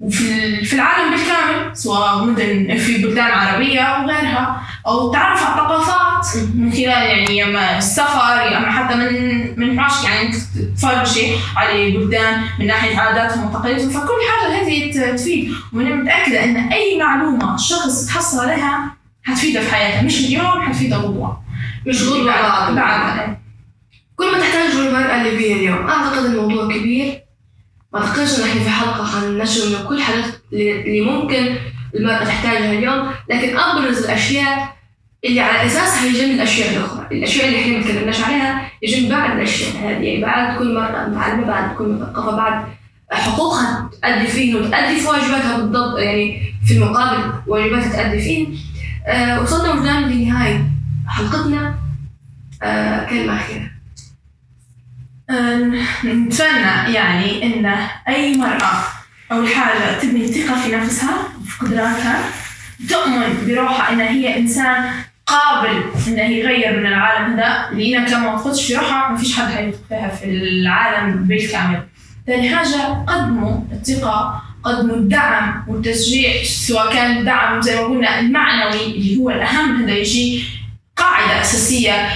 وفي في العالم بالكامل سواء مدن في بلدان عربية أو غيرها أو تعرف على الثقافات من خلال يعني اما السفر اما حتى من من عاش يعني إنك تتفرجي على بلدان من ناحية عاداتهم وتقاليدهم فكل حاجة هذه تفيد. وأنا متأكدة إن أي معلومة الشخص تحصل عليها حتفيده في حياته. مش اليوم حتفيده بكرة. مش غير بعض بعد. كل ما تحتاجه المرأة اللي بيه اليوم. أعتقد الموضوع كبير. ما أعتقدش إن إحنا في حلقة حننشر من كل حاجات اللي ممكن المرأة تحتاجها اليوم لكن أبرز الأشياء اللي على أساسها يجن الأشياء الأخرى. الأشياء اللي إحنا ما تكلمناش عليها يجن بعد الأشياء هذه يعني بعد كل مرأة معلمة بعد كل مثقفة بعد حقوقها تأدي فيه وتأدي في واجباتها بالضبط يعني في المقابل واجباتها تأدي فيه آه وصلنا وجدان لنهاية حلقتنا. آه كلمة أخيرة. نتمنى يعني إن أي مرأة اول حاجة تبني ثقة في نفسها وفي قدراتها تؤمن بروحها إن هي إنسان قابل انه يغير من العالم ده لأنك لما ما تخدش في روحها ما فيش حد حيثق فيها في العالم بالكامل. ثاني حاجة قدموا الثقة قدموا الدعم والتشجيع سواء كان الدعم زي ما قلنا المعنوي اللي هو الأهم هذا يجي قاعدة أساسية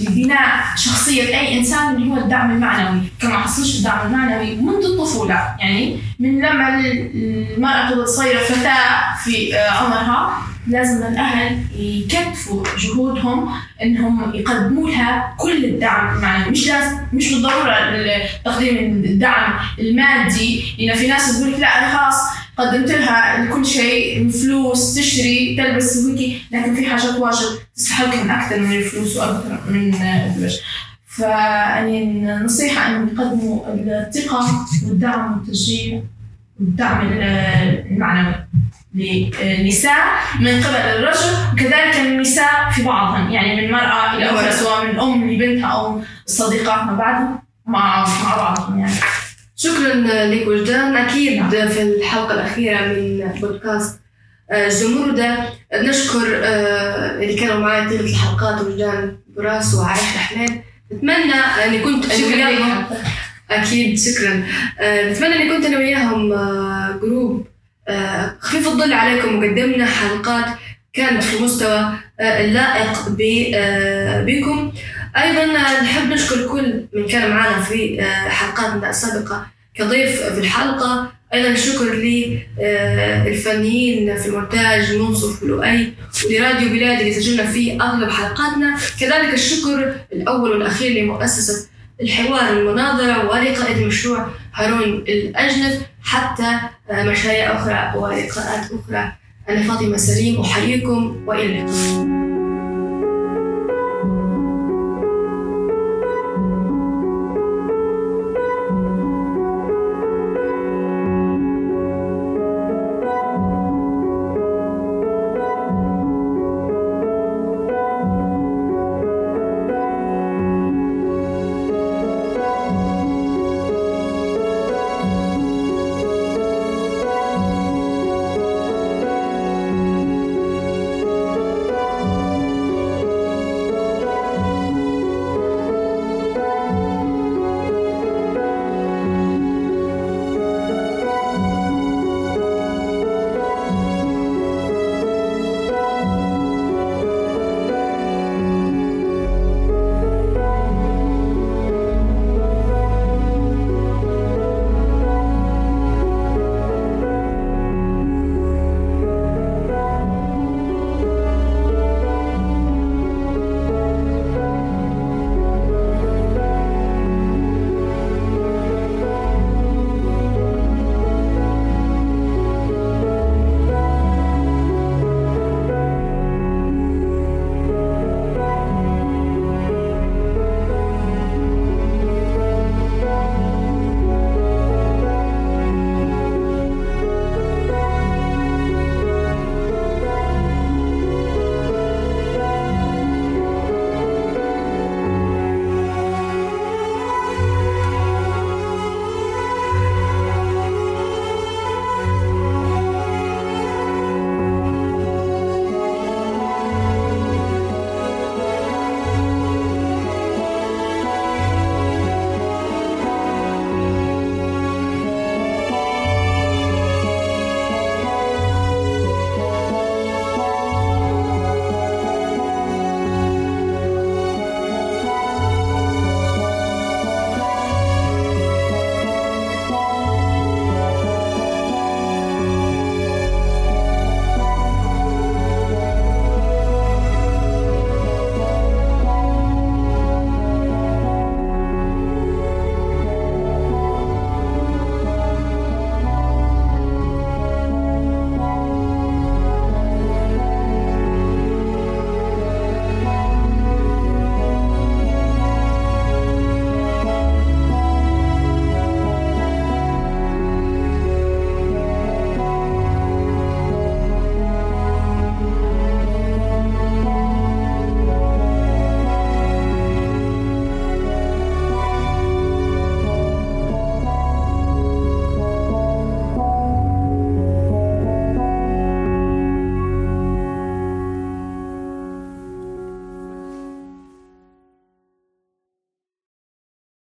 لبناء شخصية أي إنسان اللي هو الدعم المعنوي كما حصلش الدعم المعنوي منذ الطفولة. يعني من لما المرأة تبقى صغيرة فتاة في آه، عمرها لازم الأهل يكتفوا جهودهم إنهم يقدموا لها كل الدعم المعنوي. مش لازم مش بالضرورة ال- تقديم الدعم المادي. لأن في ناس تقول لا أنا خلاص قدمت لها كل شيء فلوس تشتري تلبس وهيك لكن في حاجات واجد تستحق أكثر من الفلوس وأكثر من الوجه فيعني النصيحة أنهم يقدموا الثقة والدعم والتشجيع والدعم المعنوي للنساء من قبل الرجل وكذلك النساء في بعضهم يعني من مرأة إلى أخرى سواء من أم لبنتها أو صديقاتنا بعدهم مع مع بعضهم يعني. شكرا لك وجدان. نعم. في الحلقة الأخيرة من بودكاست جمهور نشكر آه، اللي كانوا معي طيلة الحلقات وجدان براس وعائشة حماد نتمنى أني كنت أنا وياهم أكيد شكرا. آه، نتمنى أني كنت أنا وياهم آه، جروب آه، خفيف الظل عليكم. وقدمنا حلقات كانت في مستوى اللائق بكم. أيضا نحب نشكر كل من كان معنا في حلقاتنا السابقة كضيف في الحلقة. أيضا الشكر للفنيين في المونتاج منصف ولؤي ولراديو بلاد اللي سجلنا فيه أغلب حلقاتنا. كذلك الشكر الأول والأخير لمؤسسة الحوار المناظرة ولقائد المشروع هارون الأجنف. حتى مشاريع أخرى ولقاءات أخرى. أنا فاطمة سليم أحييكم وإلى اللقاء.